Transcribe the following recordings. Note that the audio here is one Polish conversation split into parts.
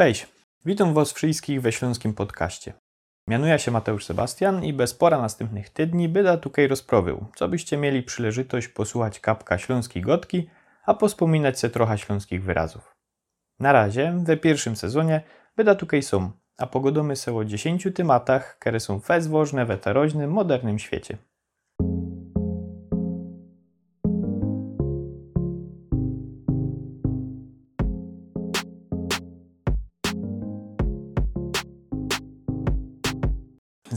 Cześć, witam Was wszystkich we Śląskim Podcaście. Mianuję się Mateusz Sebastian i bez pora następnych tydni byda tutaj rozprowył, co byście mieli przyleżytość posłuchać kapka śląskiej gotki, a pospominać se trochę śląskich wyrazów. Na razie, we pierwszym sezonie, byda tutaj są, a pogodomy se o 10 tematach, które są fez ważne w eteroźnym, modernym świecie.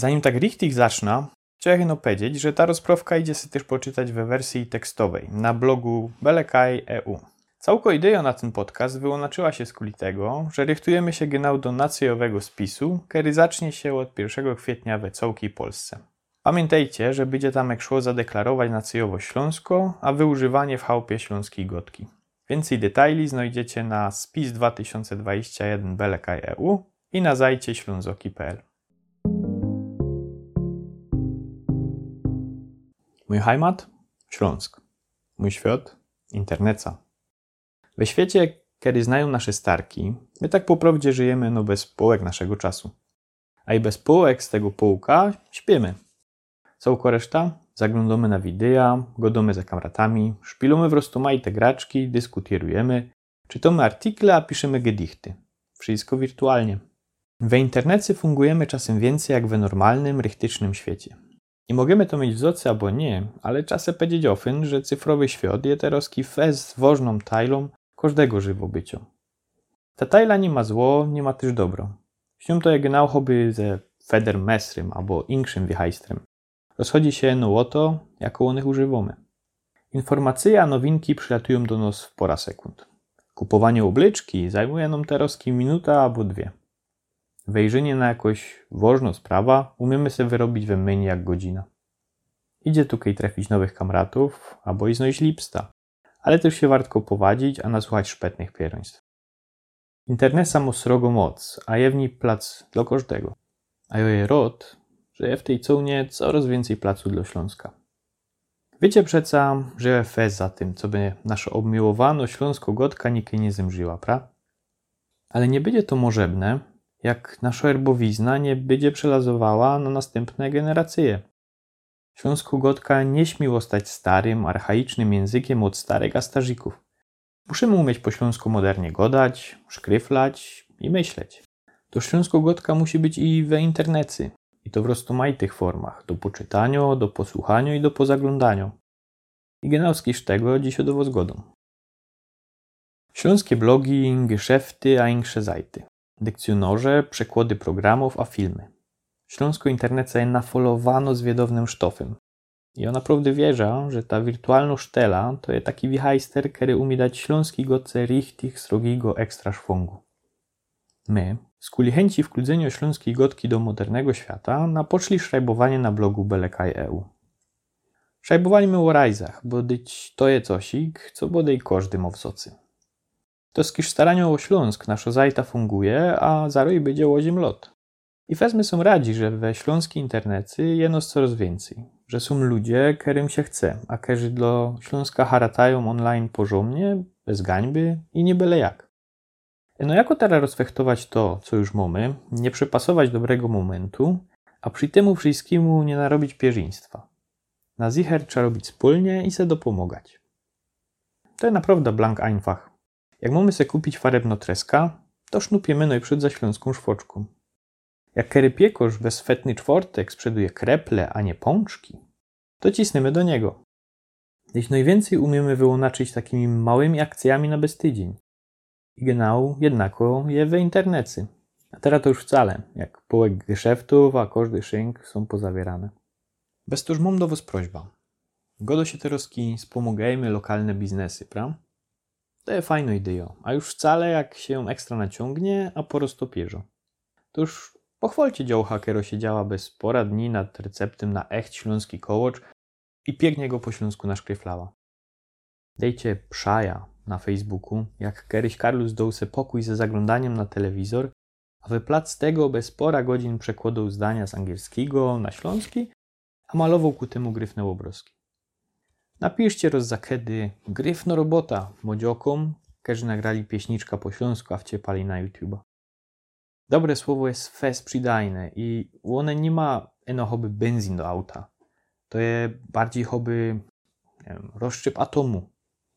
Zanim tak richtig zacznę, chciałem powiedzieć, że ta rozprawka idzie sobie też poczytać we wersji tekstowej na blogu belekaj.eu. Całko idea na ten podcast wyłączyła się z kuli tego, że rychtujemy się genau do nacjowego spisu, który zacznie się od 1 kwietnia we całej Polsce. Pamiętajcie, że będzie tam jak szło zadeklarować nacjowo Śląsko, a wyużywanie w chałupie śląskiej gotki. Więcej detali znajdziecie na spis 2021 belekaj.eu i na zajcie ślązoki.pl. Mój heimat? Śląsk. Mój świat? Interneca. We świecie, kiedy znają nasze starki, my tak po prawdzie żyjemy no bez połek naszego czasu. A i bez połek z tego połka śpimy. Całko reszta? Zaglądamy na wideo, godamy za kamratami, szpilamy w roztumajte graczki, dyskutujemy, czytamy artykle, a piszemy gedichty. Wszystko wirtualnie. We internecie fungujemy czasem więcej jak w normalnym, rychtycznym świecie. I możemy to mieć w zoce albo nie, ale czasem powiedzieć ofyn, że cyfrowy świat jest teraz fez ważną tajlą każdego żywobycia. Ta tajla nie ma zło, nie ma też dobro. Śnią to jak nauchoby ze feder mesrym albo inkszym wichajstrem. Rozchodzi się no o to, jaką one używamy. Informacje a nowinki przylatują do nas w pora sekund. Kupowanie oblyczki zajmuje nam teraz minuta albo dwie. Wejrzenie na jakąś ważną sprawa umiemy sobie wyrobić we menu jak godzina. Idzie tutaj trafić nowych kamratów, albo i znaleźć lipsta, ale też się warto powadzić, a nasłuchać szpetnych pieroństw. Internet samo srogo moc, a jewni plac dla każdego. A joje rod, że je w tej cołnie coraz więcej placu dla Śląska. Wiecie przeca, że fez za tym, co by nasza obmiłowano śląsko-gotka nikie nie zemrzyła, pra? Ale nie będzie to możebne, jak nasza erbowizna nie będzie przelazowała na następne generacje. Śląsko-gotka nie śmiło stać starym, archaicznym językiem od starych astażyków. Musimy umieć po śląsku modernie godać, szkryflać i myśleć. To śląsko-gotka musi być i we internecie, i to w rozmaitych formach, do poczytania, do posłuchania i do pozaglądania. I genauskiż tego dziś odowo zgodą. Śląskie blogi, geschäfty, a insze zajty dykcjonorze, przekłady programów, a filmy. Śląsko internecie je nafolowano z wiedownym sztofem. Ona naprawdę wierza, że ta wirtualna sztela to jest taki wichajster, który umie dać śląski goce richtig srogiego ekstra szwągu. My, z kuli chęci wkludzenia śląskiej gotki do modernego świata, napoczli szrajbowanie na blogu belekaj.eu. Szajbowaliśmy o rajzach, bo dyć to je cosik, co bodej każdy mowsocy. To skiż staranią o Śląsk nasza zajta funguje, a zaroj będzie łozim lot. I wezmy są radzi, że we śląskiej internety jeno coraz więcej, że są ludzie, którym się chce, a którzy dla Śląska haratają online porządnie, bez gańby i nie byle jak. No jako teraz rozfechtować to, co już mamy, nie przypasować dobrego momentu, a przy temu wszystkiemu nie narobić pierzyństwa. Na zicher trzeba robić wspólnie i se dopomagać. To jest naprawdę blank einfach. Jak mamy sobie kupić farebno treska, to sznupiemy no i przed zaśląską szwoczką. Jak kery piekosz we swetny czwartek sprzeduje kreple, a nie pączki, to cisnemy do niego. Jeśli najwięcej umiemy wyłonaczyć takimi małymi akcjami na bestydzień. I genau jednako je we internecie. A teraz to już wcale, jak połek geszäftów, a każdy szynk są pozawierane. Bez to już mam do was prośba. Godo się teraz wspomagajmy lokalne biznesy, prawda? To jest fajna idea, a już wcale jak się ekstra naciągnie, a po roztopierzo. To już pochwalcie działo hakero siedziała bez pora dni nad receptem na echt śląski kołocz i pięknie go po śląsku naszkryflała. Dejcie przaja na Facebooku, jak kiedyś Karlus dał se pokój ze zaglądaniem na telewizor, a wyplac tego bez pora godzin przekładał zdania z angielskiego na śląski, a malował ku temu gryfne obrazki. Napiszcie rozzakedy gryfno robota młodziokom, którzy nagrali pieśniczka po śląsku, a wciepali na YouTube'a. Dobre słowo jest fest przydajne i one nie ma eno hobby benzin do auta. To jest bardziej hobby wiem, atomu,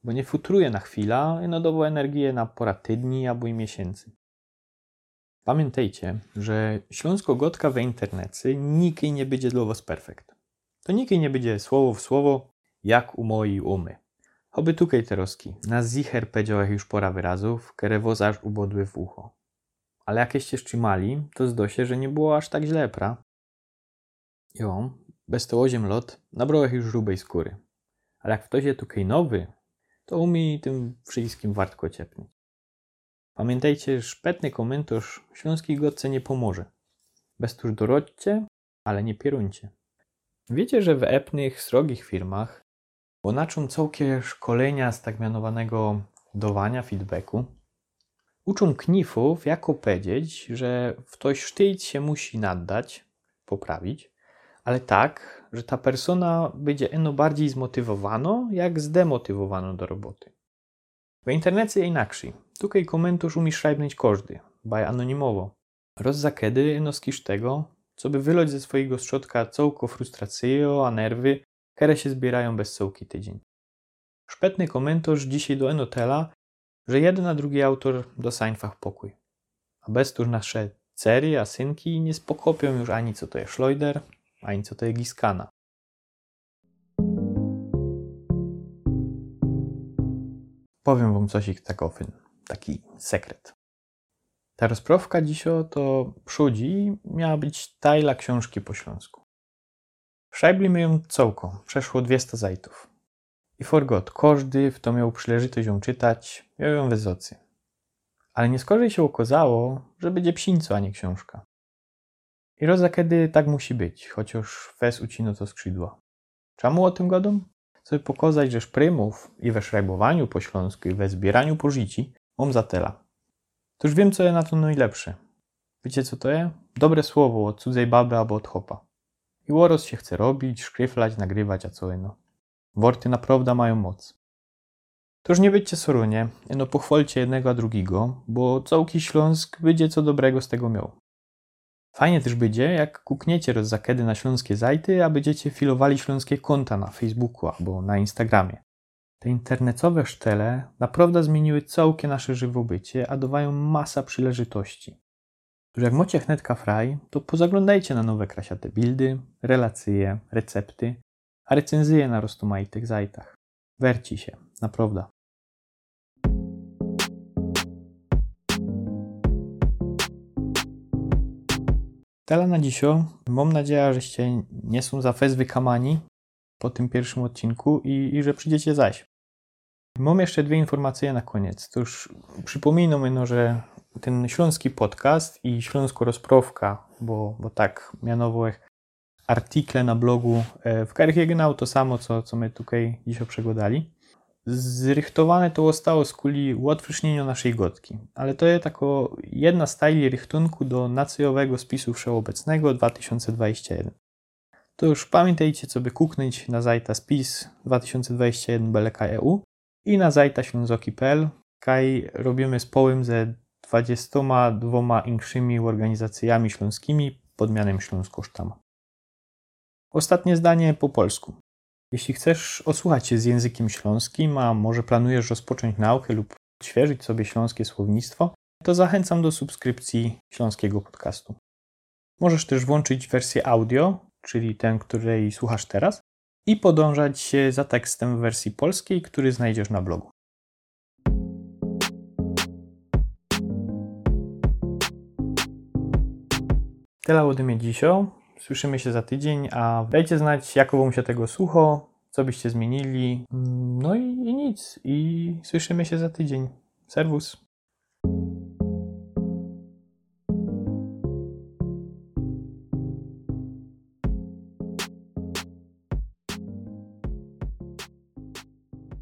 bo nie futruje na chwilę, eno dało energię na pora tydni albo i miesięcy. Pamiętajcie, że śląsko-gotka w internecie nikiej nie będzie dla was perfekt. To nikiej nie będzie słowo w słowo, jak u mojej umy. Oby tukej teroski, na zicher powiedziałech już pora wyrazów, które woz aż ubodły w ucho. Ale jakieście trzymali, to zdosie, że nie było aż tak źle, pra? Jo, bez to oziem lot, nabrałech już rubej skóry. Ale jak ktoś jest tukej nowy, to umie tym wszystkim wartko ciepnieć. Pamiętajcie, szpetny komentarz śląskiej gotce nie pomoże. Bez tuż dorodźcie, ale nie pieruncie. Wiecie, że w epnych, srogich firmach ponaczą całkie szkolenia z tak mianowanego feedbacku. Uczą knifów, jak powiedzieć, że ktoś sztyjc się musi naddać, poprawić, ale tak, że ta persona będzie eno bardziej zmotywowano, jak zdemotywowano do roboty. W internecie inaczej. Tutaj komentarz umiesz szajbnąć każdy, baj anonimowo. Roz eno skisz tego, co by wyloć ze swojego środka całko frustrację, a nerwy, które się zbierają bez całki tydzień. Szpetny komentarz dzisiaj do Enotela, że jeden a drugi autor do sańfach pokój. A bez tuż nasze cery, a synki nie spokopią już ani co to jest Schloider, ani co to jest Giskana. Powiem wam coś takofyn, taki sekret. Ta rozprawka dzisio to przudzi miała być tajla książki po śląsku. Szajblimy ją całką, przeszło 200 zajtów. I forgot, każdy, w to miał przyleżytość ją czytać, miał ją wezocy. Ale nie skorzej się okazało, że będzie psińco, a nie książka. I roza kiedy tak musi być, chociaż fes ucino to skrzydła. Czemu o tym godą? Chcę pokazać, że szprymów i we szrajbowaniu po śląsku i we zbieraniu pożyci mam zatela. To już wiem, co jest na to najlepsze. Wiecie, co to jest? Dobre słowo od cudzej baby albo od chopa. I łoros się chce robić, szkryflać, nagrywać, a co eno. Worty naprawdę mają moc. To już nie byćcie sorunie, no pochwalcie jednego a drugiego, bo całki Śląsk będzie co dobrego z tego miał. Fajnie też będzie, jak kukniecie roz zakedy na śląskie zajty, a będziecie filowali śląskie konta na Facebooku albo na Instagramie. Te internetowe sztele naprawdę zmieniły całkie nasze żywobycie, a dawają masa przyleżytości. Że jak macie chnetka fraj, to pozaglądajcie na nowe krasiate bildy, relacje, recepty, a recenzje na rozmaitych zajtach. Werci się, naprawdę. Tyle na dzisio. Mam nadzieję, żeście nie są za fez wykamani po tym pierwszym odcinku i, i że przyjdziecie zaś. Mam jeszcze dwie informacje na koniec. Już przypominam no, że ten śląski podcast i śląsko rozprowka, bo, bo tak mianowo artikle na blogu e, w Karchiegynał to samo, co, co my tutaj dzisiaj przegodali. Zrychtowane to zostało z kuli ułatwienia naszej gotki, ale to jest tako jedna z tajli rychtunku do nacjowego spisu wszechobecnego 2021. To już pamiętajcie, co by kuknąć na zajta spis 2021 BLK.eu i na zajta ślązoki.pl, kaj robimy z połym ze 22 inkszymi organizacjami śląskimi pod mianem Śląsko-Sztama. Ostatnie zdanie po polsku. Jeśli chcesz osłuchać się z językiem śląskim, a może planujesz rozpocząć naukę lub odświeżyć sobie śląskie słownictwo, to zachęcam do subskrypcji śląskiego podcastu. Możesz też włączyć wersję audio, czyli tę, której słuchasz teraz, i podążać za tekstem w wersji polskiej, który znajdziesz na blogu. Tyle ode mnie dzisiaj. Słyszymy się za tydzień, a dajcie znać, jak wam się tego słucho, co byście zmienili. No i, i nic. I słyszymy się za tydzień. Serwus.